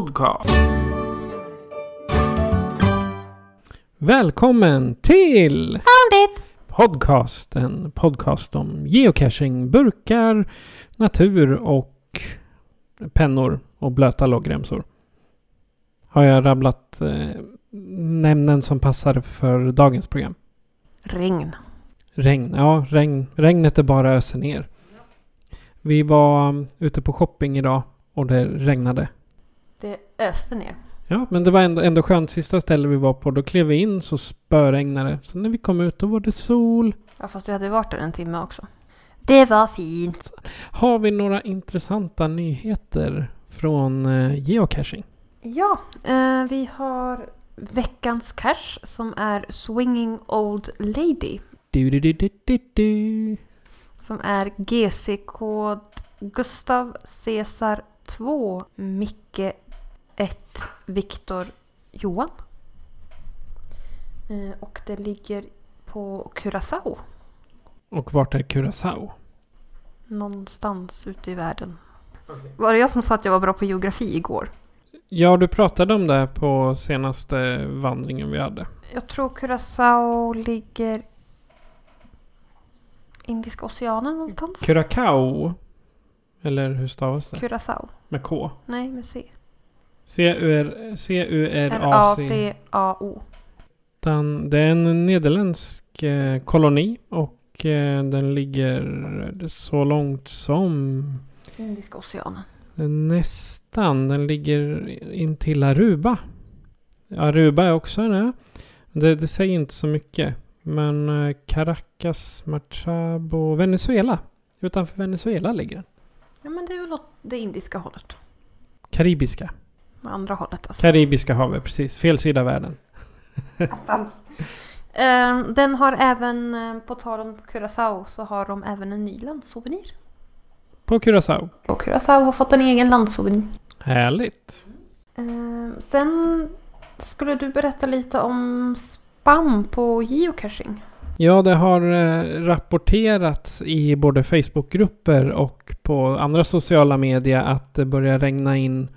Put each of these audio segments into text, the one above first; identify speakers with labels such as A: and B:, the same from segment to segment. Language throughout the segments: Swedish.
A: Podcast. Välkommen till
B: Found it!
A: Podcast. En podcast om geocaching, burkar, natur och pennor och blöta loggremsor. Har jag rabblat eh, ämnen som passar för dagens program?
B: Regn.
A: Regn. Ja, regn. regnet är bara öser ner. Vi var um, ute på shopping idag och det regnade.
B: Det öste ner.
A: Ja, men det var ändå, ändå skönt. Sista stället vi var på, då klev vi in så spöregnade. Sen när vi kom ut, då var det sol.
B: Ja, fast vi hade varit där en timme också. Det var fint.
A: Har vi några intressanta nyheter från eh, geocaching?
B: Ja, eh, vi har veckans cash som är Swinging Old Lady.
A: Du, du, du.
B: Som är GC-kod Gustav Cesar 2 Micke 1 Viktor Johan. Eh, och det ligger på Curaçao.
A: Och vart är Curaçao?
B: Någonstans ute i världen. Var det jag som sa att jag var bra på geografi igår?
A: Ja, du pratade om det på senaste vandringen vi hade.
B: Jag tror Curaçao ligger Indiska oceanen någonstans.
A: Curacao. Eller hur stavas det?
B: Curaçao.
A: Med K.
B: Nej, med C.
A: C-U-R- C-U-R-A-C.
B: R-A-C-A-O.
A: Den- Det är en nederländsk eh, koloni och eh, den ligger så långt som
B: Indiska oceanen.
A: nästan. Den ligger in till Aruba. Aruba är också en ö. Det, det säger inte så mycket. Men eh, Caracas, Machabo, Venezuela. Utanför Venezuela ligger den.
B: Ja, men det är väl åt det indiska hållet.
A: Karibiska.
B: Andra hållet alltså.
A: Karibiska havet, precis. Fel sida av världen.
B: Eh, Den har även, eh, på tal om Curaçao, så har de även en ny landsouvenir.
A: På Curaçao.
B: Och Curaçao har fått en egen landsouvenir.
A: Härligt.
B: Eh, Sen skulle du berätta lite om spam på geocaching.
A: Ja, det har rapporterats i både Facebookgrupper och på andra sociala medier att det börjar regna in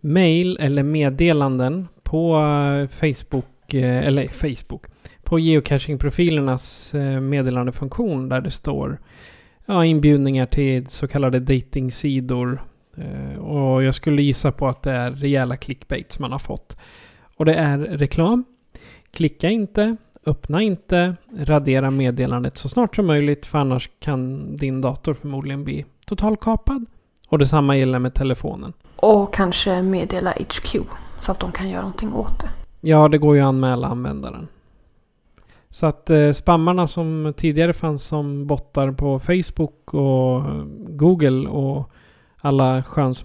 A: mail eller meddelanden på eh, Facebook, eh, eller Facebook, på geocaching-profilernas eh, meddelandefunktion där det står ja, inbjudningar till så kallade datingsidor. Och jag skulle gissa på att det är rejäla clickbaits man har fått. Och det är reklam. Klicka inte, öppna inte, radera meddelandet så snart som möjligt för annars kan din dator förmodligen bli totalkapad. Och detsamma gäller med telefonen.
B: Och kanske meddela HQ så att de kan göra någonting åt det.
A: Ja, det går ju att anmäla användaren. Så att eh, spammarna som tidigare fanns som bottar på Facebook och Google och alla sköns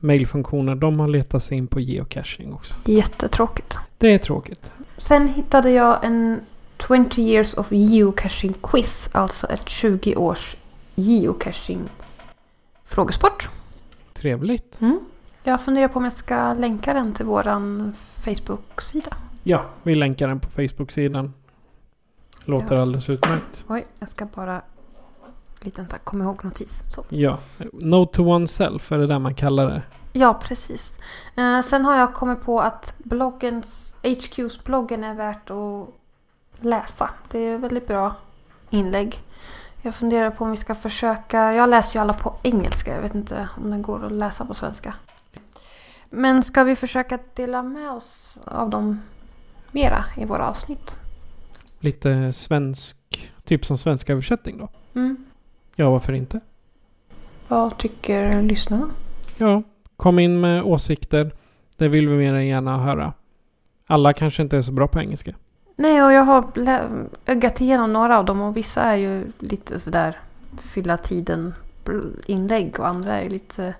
A: mailfunktioner, de har letat sig in på geocaching också.
B: Jättetråkigt.
A: Det är tråkigt.
B: Sen hittade jag en 20 years of geocaching quiz. Alltså ett 20 års geocaching frågesport.
A: Trevligt.
B: Mm. Jag funderar på om jag ska länka den till våran Facebook-sida.
A: Ja, vi länkar den på Facebook-sidan. Låter
B: Ja.
A: alldeles utmärkt.
B: Oj, jag ska bara... Liten här kom ihåg-notis. Så.
A: Ja. Note to oneself är det där man kallar det.
B: Ja, precis. Eh, sen har jag kommit på att bloggens, HQs bloggen är värt att läsa. Det är väldigt bra inlägg. Jag funderar på om vi ska försöka... Jag läser ju alla på engelska. Jag vet inte om den går att läsa på svenska. Men ska vi försöka dela med oss av dem mera i våra avsnitt?
A: Lite svensk, typ som svensk översättning då.
B: Mm.
A: Ja, varför inte?
B: Vad tycker lyssnarna?
A: Ja, kom in med åsikter. Det vill vi mer än gärna höra. Alla kanske inte är så bra på engelska.
B: Nej, och jag har ögat igenom några av dem och vissa är ju lite sådär fylla tiden inlägg och andra är lite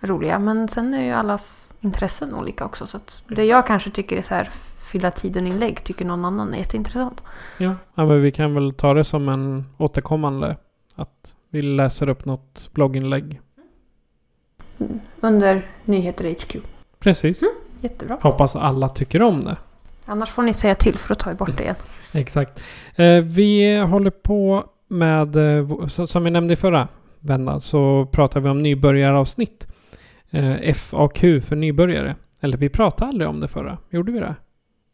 B: roliga. Men sen är ju allas intressen olika också. Så att det jag kanske tycker är så här fylla tiden inlägg tycker någon annan är jätteintressant.
A: Ja. ja, men vi kan väl ta det som en återkommande. Att vi läser upp något blogginlägg.
B: Under Nyheter HQ.
A: Precis.
B: Jättebra.
A: Hoppas alla tycker om det.
B: Annars får ni säga till för att ta bort det igen.
A: Exakt. Eh, vi håller på med, eh, som vi nämnde i förra vändan, så pratar vi om nybörjaravsnitt. Eh, FAQ för nybörjare. Eller vi pratade aldrig om det förra. Gjorde vi det?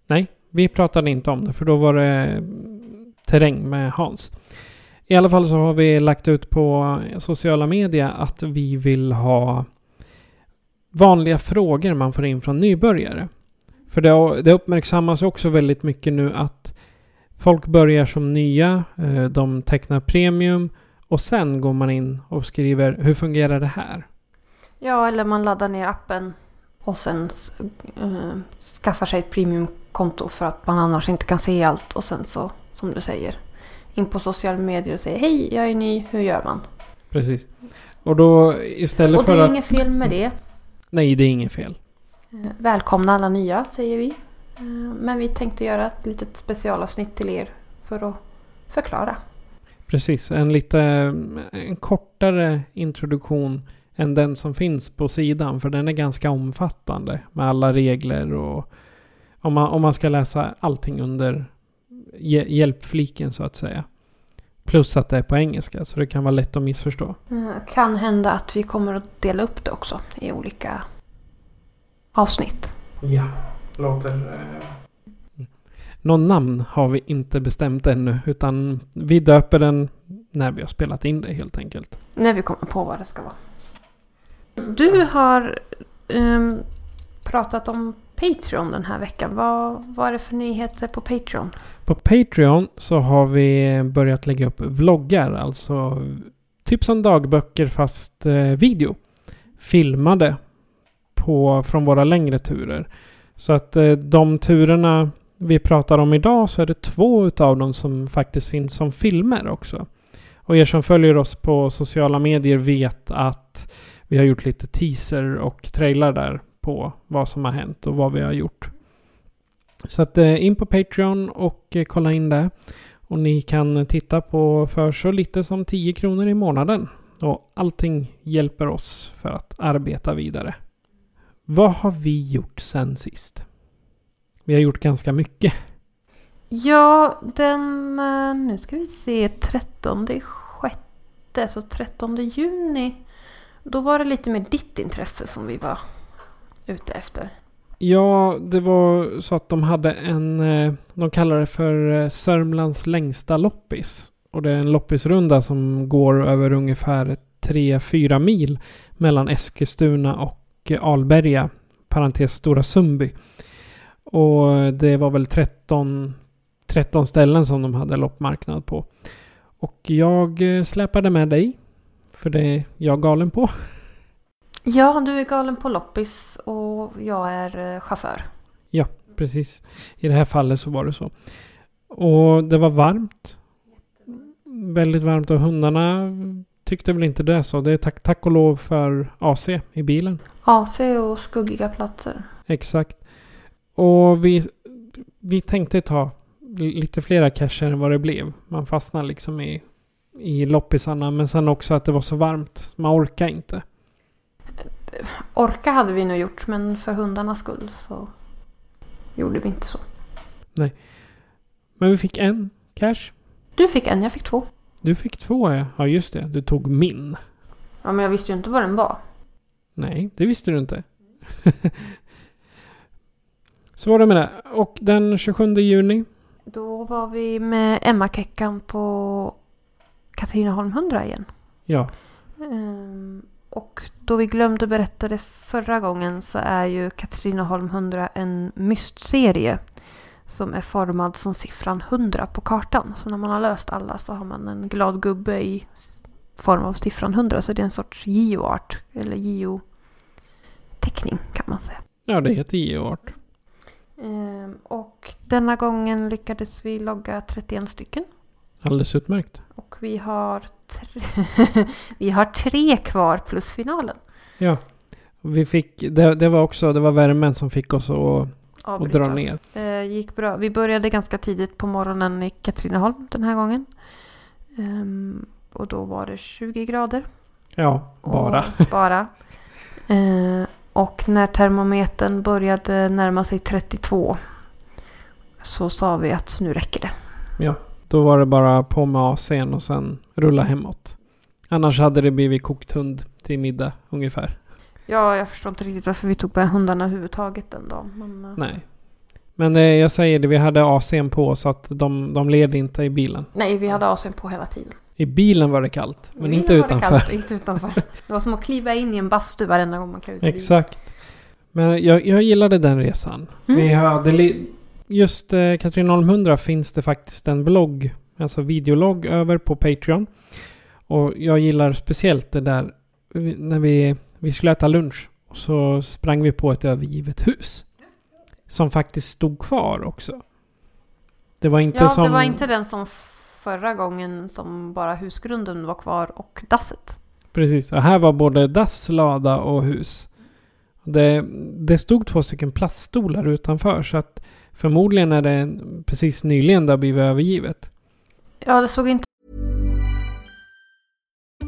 A: Nej, vi pratade inte om det för då var det mm, terräng med Hans. I alla fall så har vi lagt ut på eh, sociala medier att vi vill ha vanliga frågor man får in från nybörjare. För det, det uppmärksammas också väldigt mycket nu att folk börjar som nya, eh, de tecknar premium och sen går man in och skriver hur fungerar det här?
B: Ja, eller man laddar ner appen och sen eh, skaffar sig ett premiumkonto för att man annars inte kan se allt. Och sen så, som du säger, in på sociala medier och säger hej, jag är ny, hur gör man?
A: Precis. Och då istället
B: Och det
A: för
B: är
A: att...
B: inget fel med det.
A: Nej, det är inget fel.
B: Eh, Välkomna alla nya, säger vi. Eh, Men vi tänkte göra ett litet specialavsnitt till er för att förklara.
A: Precis, en lite en kortare introduktion än den som finns på sidan. För den är ganska omfattande med alla regler och om man, om man ska läsa allting under hj- hjälpfliken så att säga. Plus att det är på engelska så det kan vara lätt att missförstå.
B: Eh, Kan hända att vi kommer att dela upp det också i olika avsnitt.
A: Ja, låter... eh, Någon namn har vi inte bestämt ännu utan vi döper den när vi har spelat in det helt enkelt.
B: När vi kommer på vad det ska vara. Du har ehm, pratat om Patreon den här veckan. Vad, vad är det för nyheter på Patreon?
A: På Patreon så har vi börjat lägga upp vloggar, alltså typ som dagböcker fast eh, video. Filmade på, från våra längre turer. Så att eh, de turerna vi pratar om idag så är det två utav dem som faktiskt finns som filmer också. Och er som följer oss på sociala medier vet att vi har gjort lite teaser och trailar där på vad som har hänt och vad vi har gjort. Så att eh, in på Patreon och eh, kolla in det. Och ni kan titta på för så lite som 10 kronor i månaden. Och allting hjälper oss för att arbeta vidare. Vad har vi gjort sen sist? Vi har gjort ganska mycket.
B: Ja, den... eh, Nu ska vi se. 13 sjätte, så 13 juni. Då var det lite mer ditt intresse som vi var ute efter.
A: Ja, det var så att de hade en... eh, De kallar det för eh, Sörmlands längsta loppis. Och det är en loppisrunda som går över ungefär 3-4 mil mellan Eskilstuna och eh, Alberga, parentes Stora Sundby. Och det var väl 13, 13 ställen som de hade loppmarknad på. Och jag eh, släpade med dig. För det är jag galen på.
B: Ja, du är galen på loppis och jag är eh, chaufför.
A: Precis. I det här fallet så var det så. Och det var varmt. Väldigt varmt och hundarna tyckte väl inte det så. Det är tack, tack och lov för AC i bilen.
B: AC och skuggiga platser.
A: Exakt. Och vi, vi tänkte ta lite flera cacher än vad det blev. Man fastnade liksom i, i loppisarna. Men sen också att det var så varmt. Man orkar inte.
B: Orka hade vi nog gjort men för hundarnas skull så gjorde vi inte så.
A: Men vi fick en cache.
B: Du fick en, jag fick två.
A: Du fick två ja. Ja just det. Du tog min.
B: Ja, men jag visste ju inte vad den var.
A: Nej, det visste du inte. Så var det med det. Och den 27 juni.
B: Då var vi med Emma-Keckan på Katrineholm 100 igen.
A: Ja,
B: Ehm, och då vi glömde berätta det förra gången så är ju Katrineholm 100 en mystserie som är formad som siffran 100 på kartan. Så när man har löst alla så har man en glad gubbe i form av siffran 100. Så det är en sorts geoart eller geoteckning kan man säga.
A: Ja, det heter geoart.
B: Ehm, och denna gången lyckades vi logga 31 stycken.
A: Alldeles utmärkt.
B: Och vi har, tre, vi har tre kvar plus finalen.
A: Ja. Vi fick, det, det var också, det var värmen som fick oss att, att dra ner.
B: Det gick bra. Vi började ganska tidigt på morgonen i Katrineholm den här gången. Um, och då var det 20 grader.
A: Ja, bara.
B: Och bara. Uh, och när termometern började närma sig 32 så sa vi att nu räcker det.
A: Ja, då var det bara på med AC'n och sen rulla hemåt. Annars hade det blivit kokt hund till middag ungefär.
B: Ja, jag förstår inte riktigt varför vi tog med hundarna överhuvudtaget den dagen. Men... Eh.
A: Nej. Men det, jag säger det, vi hade AC'n på så att de, de led inte i bilen.
B: Nej, vi hade AC'n på hela tiden.
A: I bilen var det kallt, men inte utanför.
B: Kallt, inte utanför. Det var som att kliva in i en bastu varenda gång man klev ut
A: Exakt. Men jag, jag gillade den resan. Mm. Vi hade just eh, Katrineholm 100 finns det faktiskt en blogg, alltså videologg över på Patreon. Och jag gillar speciellt det där när vi, vi skulle äta lunch. Och så sprang vi på ett övergivet hus. Som faktiskt stod kvar också. Det var inte
B: ja,
A: som...
B: det var inte den som förra gången som bara husgrunden var kvar och dasset.
A: Precis, och här var både dass, lada och hus. Det, det stod två stycken plaststolar utanför så att förmodligen är det precis nyligen det har blivit övergivet.
B: Ja, det såg inte...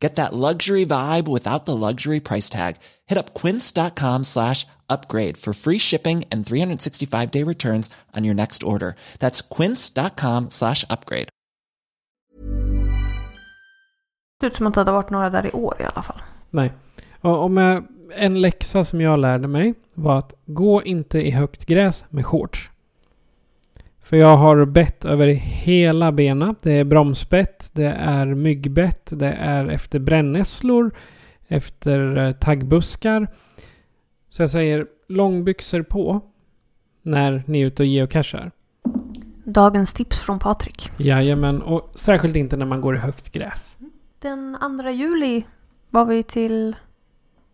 C: Get that luxury vibe without the luxury price tag. Hit up quince.com slash upgrade for free shipping and 365 day returns on your next order. That's quince.com slash upgrade.
B: Det ut som att det hade varit några där i år i alla fall.
A: Nej. Och om jag, en läxa som jag lärde mig var att gå inte i högt gräs med shorts. För jag har bett över hela bena. Det är bromsbett, det är myggbett, det är efter brännässlor, efter eh, taggbuskar. Så jag säger långbyxor på när ni är ute och geocachar.
B: Dagens tips från Patrik.
A: Jajamän, och särskilt inte när man går i högt gräs.
B: Den 2 juli var vi till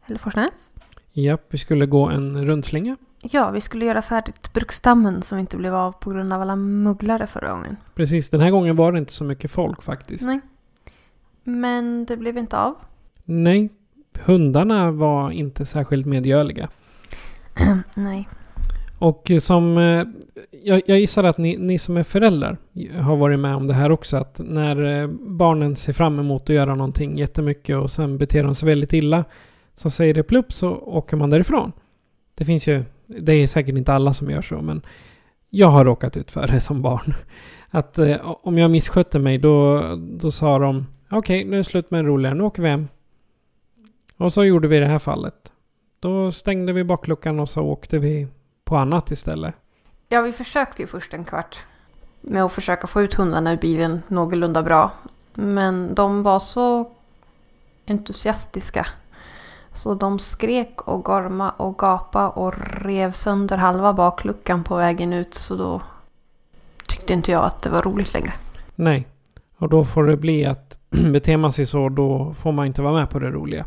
B: Hälleforsnäs.
A: Japp, vi skulle gå en rundslinga.
B: Ja, vi skulle göra färdigt bruksdammen som inte blev av på grund av alla mugglare förra gången.
A: Precis, den här gången var det inte så mycket folk faktiskt.
B: Nej. Men det blev inte av.
A: Nej, hundarna var inte särskilt medgörliga.
B: Nej.
A: Och som... Eh, jag, jag gissar att ni, ni, som är föräldrar har varit med om det här också. Att när eh, barnen ser fram emot att göra någonting jättemycket och sen beter de sig väldigt illa. Så säger det plupp så åker man därifrån. Det finns ju... Det är säkert inte alla som gör så men... Jag har råkat ut för det som barn. Att eh, om jag misskötte mig då, då sa de Okej, okay, nu är det slut med en roligare, nu åker vi hem. Och så gjorde vi det här fallet. Då stängde vi bakluckan och så åkte vi på annat istället.
B: Ja, vi försökte ju först en kvart med att försöka få ut hundarna ur bilen någorlunda bra. Men de var så entusiastiska. Så de skrek och gorma och gapa och rev sönder halva bakluckan på vägen ut. Så då tyckte inte jag att det var roligt längre.
A: Nej, och då får det bli att beter man sig så då får man inte vara med på det roliga.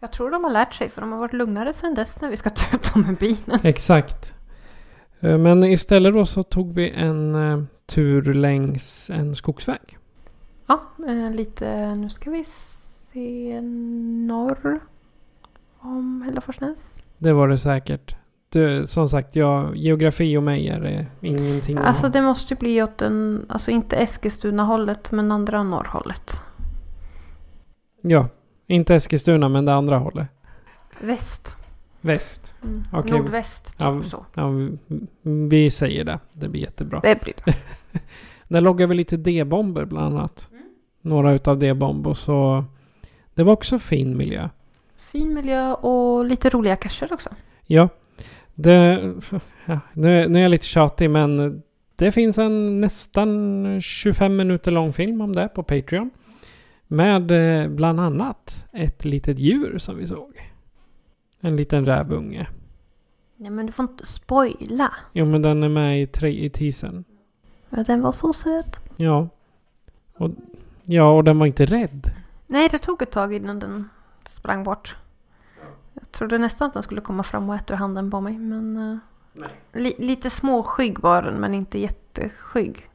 B: Jag tror de har lärt sig för de har varit lugnare sedan dess när vi ska ta ut dem ur bilen.
A: Exakt. Eh, Men istället då så tog vi en eh, tur längs en skogsväg.
B: Ja, eh, lite, nu ska vi se, norr om Hällefors
A: Det var det säkert. Du, som sagt, jag, geografi och mig är ingenting.
B: Alltså det måste bli åt den, alltså inte Eskilstuna-hållet men andra norrhållet.
A: Ja, inte Eskilstuna men det andra hållet.
B: Väst.
A: Väst.
B: Mm.
A: Okej.
B: Nordväst, typ
A: Ja,
B: så.
A: Ja, vi, säger det. Det blir jättebra.
B: Det blir det.
A: Där loggar vi lite D-bomber bland annat. Några utav D-bomb och så... Det var också fin miljö.
B: Fin miljö och lite roliga cacher också.
A: Ja. Det, ja, nu, är- nu är jag lite tjatig men det finns en nästan 25 minuter lång film om det på Patreon. Med eh, bland annat ett litet djur som vi såg. En liten rävunge.
B: Ja men du får inte spoila.
A: Jo men den är med i, tre, i teasern.
B: Ja, den var så söt.
A: Ja. Och, ja och den var inte rädd.
B: Nej, det tog ett tag innan den sprang bort. Jag trodde nästan att den skulle komma fram och äta ur handen på mig. Men eh, li- lite småskygg var den, men inte jätteskygg.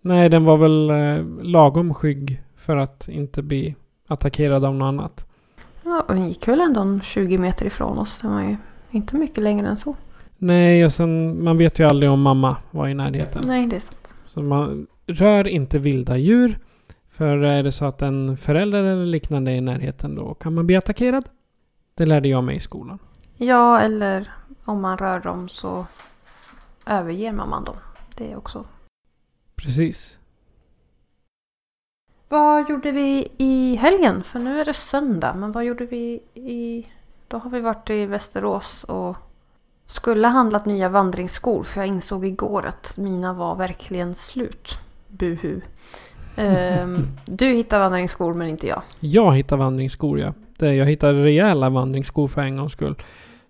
A: Nej den var väl eh, lagom skygg för att inte bli attackerad av något annat.
B: Ja, och den gick väl ändå en 20 meter ifrån oss. Den var ju inte mycket längre än så.
A: Nej och sen man vet ju aldrig om mamma var i närheten.
B: Nej, det är sant.
A: Så man rör inte vilda djur. För är det så att en förälder eller liknande är i närheten då kan man bli attackerad. Det lärde jag mig i skolan.
B: Ja, eller om man rör dem så överger mamman dem. Det är också.
A: Precis.
B: Vad gjorde vi i helgen? För nu är det söndag. Men vad gjorde vi i... Då har vi varit i Västerås och skulle handlat nya vandringsskor. För jag insåg igår att mina var verkligen slut. Buhu. Ehm, du hittar vandringsskor men inte jag.
A: Jag hittar vandringsskor ja. Det, jag hittade rejäla vandringsskor för en gångs skull.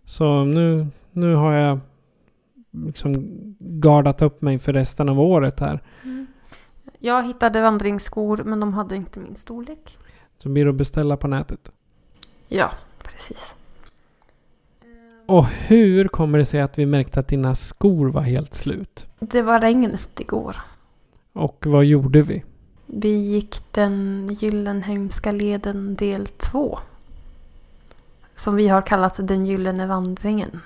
A: Så nu, nu har jag liksom gardat upp mig för resten av året här.
B: Jag hittade vandringsskor men de hade inte min storlek.
A: Så blir det att beställa på nätet.
B: Ja, precis.
A: Och hur kommer det sig att vi märkte att dina skor var helt slut?
B: Det var regnet igår.
A: Och vad gjorde vi?
B: Vi gick den Gyllenheimska leden del 2. Som vi har kallat den gyllene vandringen.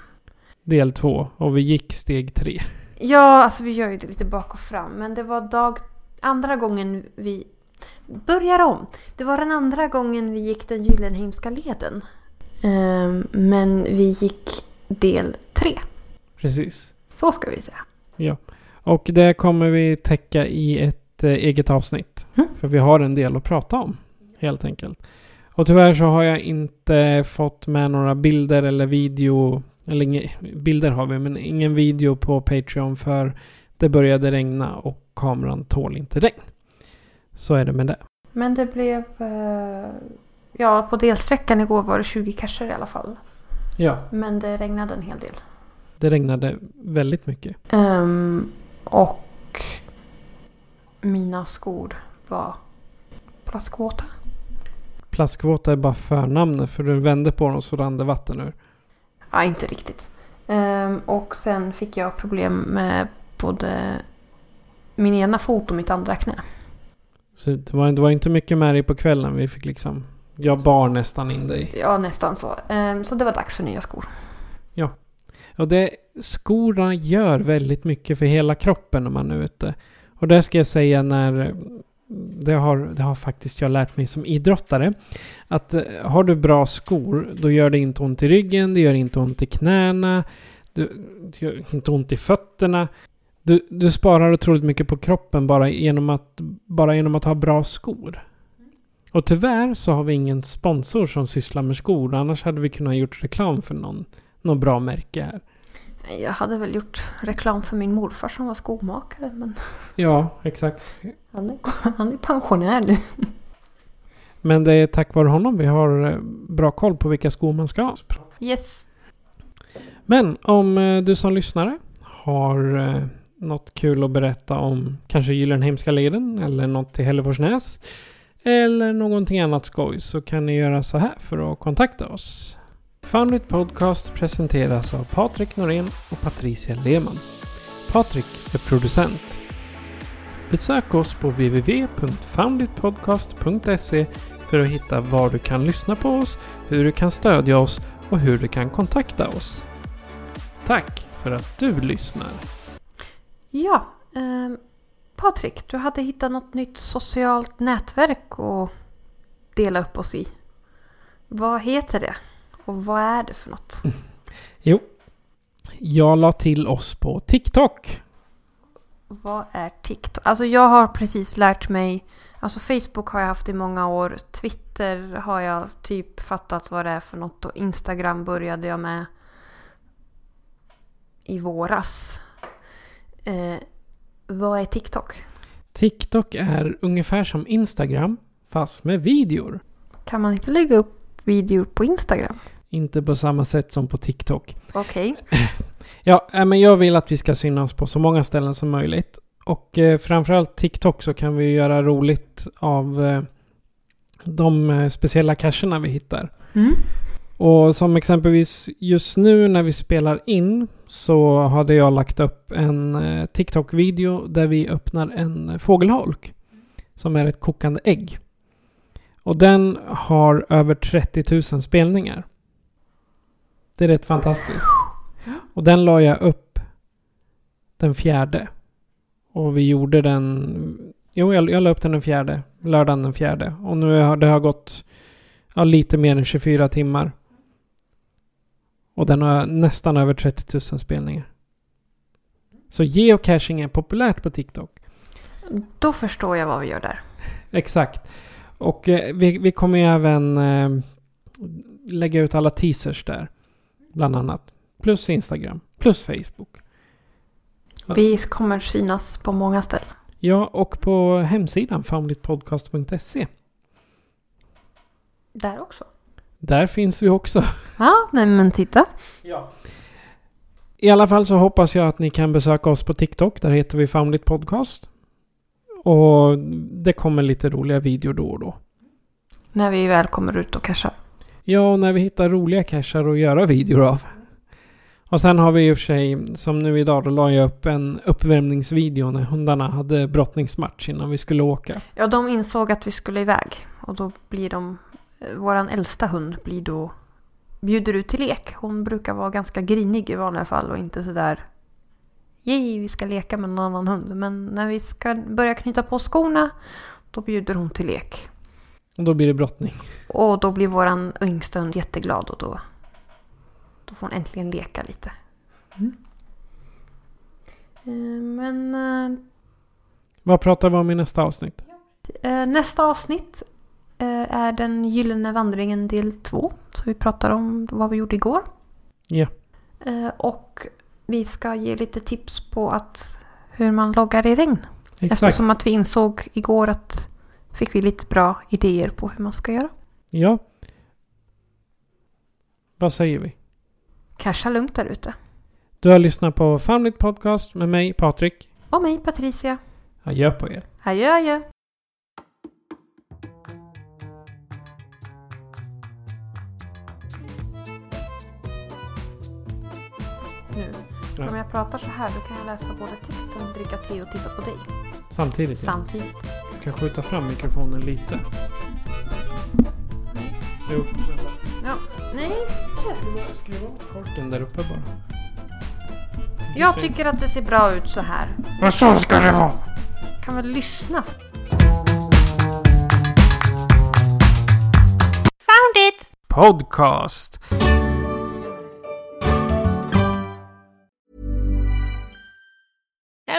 A: Del två. Och vi gick steg tre.
B: Ja, alltså vi gör ju det lite bak och fram. Men det var dag... Andra gången vi... Börjar om. Det var den andra gången vi gick den Gyllenheimska leden. Ehm, men vi gick del 3.
A: Precis.
B: Så ska vi säga.
A: Ja. Och det kommer vi täcka i ett eh, eget avsnitt.
B: Mm.
A: För vi har en del att prata om. Helt enkelt. Och tyvärr så har jag inte fått med några bilder eller video. Eller inga, bilder har vi men ingen video på Patreon för det började regna och kameran tål inte regn. Så är det med det.
B: Men det blev... eh, Ja, på delsträckan igår var det 20 cacher i alla fall.
A: Ja.
B: Men det regnade en hel del.
A: Det regnade väldigt mycket.
B: Ehm, och mina skor var plaskvåta.
A: Plaskvåta är bara förnamnet för du vände på dem så rann det vatten ur.
B: Ja, inte riktigt. Ehm, och sen fick jag problem med både min ena fot och mitt andra knä.
A: Så det var, det var inte mycket med dig på kvällen. Vi fick liksom... Jag bar nästan in dig.
B: Ja, nästan så. Ehm, så det var dags för nya skor.
A: Och det, skorna gör väldigt mycket för hela kroppen när man är ute. Och det ska jag säga när... Det har, det har faktiskt jag lärt mig som idrottare. Att eh, har du bra skor, då gör det inte ont i ryggen, det gör inte ont i knäna, du, det gör inte ont i fötterna. Du, du sparar otroligt mycket på kroppen bara genom, att, bara genom att ha bra skor. Och tyvärr så har vi ingen sponsor som sysslar med skor. Annars hade vi kunnat gjort reklam för någon, någon bra märke här.
B: Jag hade väl gjort reklam för min morfar som var skomakare. Men
A: Ja, exakt.
B: han är, han är pensionär nu.
A: Men det är tack vare honom vi har eh, bra koll på vilka skor man ska ha.
B: Yes.
A: Men om eh, du som lyssnare har eh, något kul att berätta om kanske Gyllenheimska leden eller något till Hälleforsnäs eller någonting annat skoj så kan ni göra så här för att kontakta oss. Foundit Podcast presenteras av Patrik Norén och Patricia Lehmann. Patrik är producent. Besök oss på www.founditpodcast.se för att hitta var du kan lyssna på oss, hur du kan stödja oss och hur du kan kontakta oss. Tack för att du lyssnar.
B: Ja, eh, Patrik, du hade hittat något nytt socialt nätverk att dela upp oss i. Vad heter det? Och vad är det för något?
A: Jo, jag la till oss på TikTok.
B: Vad är TikTok? Alltså jag har precis lärt mig. Alltså Facebook har jag haft i många år. Twitter har jag typ fattat vad det är för något. Och Instagram började jag med i våras. Eh, vad är TikTok?
A: TikTok är ungefär som Instagram fast med videor.
B: Kan man inte lägga upp videor på Instagram?
A: Inte på samma sätt som på TikTok.
B: Okej.
A: Ja, äh, men jag vill att vi ska synas på så många ställen som möjligt. Och eh, framförallt TikTok så kan vi göra roligt av eh, de eh, speciella cacherna vi hittar.
B: Mm.
A: Och som exempelvis just nu när vi spelar in så hade jag lagt upp en TikTok-video där vi öppnar en fågelholk. Som är ett kokande ägg. Och den har över 30 000 spelningar. Det är rätt fantastiskt. Och den la jag upp den fjärde. Och vi gjorde den... Jo, jag, jag la upp den den fjärde. Lördagen den fjärde. Och nu har det har gått ja, lite mer än 24 timmar. Och den har nästan över 30 000 spelningar. Så geocaching är populärt på TikTok.
B: Då förstår jag vad vi gör där.
A: Exakt. Och eh, vi, vi kommer ju även eh, lägga ut alla teasers där. Bland annat. Plus Instagram. Plus Facebook. Ja.
B: Vi kommer synas på många ställen.
A: Ja, och på hemsidan founditpodcast.se.
B: Där också.
A: Där finns vi också.
B: Ja, nej men titta.
A: I alla fall så hoppas jag att ni kan besöka oss på TikTok. Där heter vi Foundit Podcast. Och det kommer lite roliga videor då och då.
B: När vi väl kommer ut och cashar.
A: Ja, och när vi hittar roliga cashar att göra videor av. Och sen har vi i och för sig, som nu idag, då la jag upp en uppvärmningsvideo när hundarna hade brottningsmatch innan vi skulle åka.
B: Ja, de insåg att vi skulle iväg. Och då blir de... Eh, våran äldsta hund blir då... Bjuder ut till lek. Hon brukar vara ganska grinig i vanliga fall och inte sådär... Jej, vi ska leka med någon annan hund. Men när vi ska börja knyta på skorna, då bjuder hon till lek.
A: Och då blir det brottning.
B: Och då blir våran yngsta hund jätteglad och då, då får hon äntligen leka lite. Eh, Men eh,
A: Vad pratar vi om i nästa avsnitt?
B: eh, nästa avsnitt är den gyllene vandringen del två. Så vi pratar om vad vi gjorde igår.
A: Ja.
B: Och vi ska ge lite tips på att hur man loggar i regn.
A: Exakt.
B: Eftersom att vi insåg igår att fick vi lite bra idéer på hur man ska göra.
A: Ja. Vad säger vi?
B: Casha lugnt där ute.
A: Du har lyssnat på Foundit Podcast med mig, Patrik.
B: Och mig Patricia.
A: Adjö på er.
B: Adjö adjö. Nu.
A: Ja.
B: Om jag pratar så här då kan jag läsa både texten, dricka te och titta på dig.
A: Samtidigt. ja.
B: Samtidigt.
A: Kan skjuta fram mikrofonen lite. Jo.
B: Ja. Nej.
A: Skruva åt korken där uppe bara.
B: Jag tycker att det ser bra ut så här.
A: Men så ska det vara!
B: Kan väl lyssna. Found it!
A: Podcast.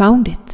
D: found it.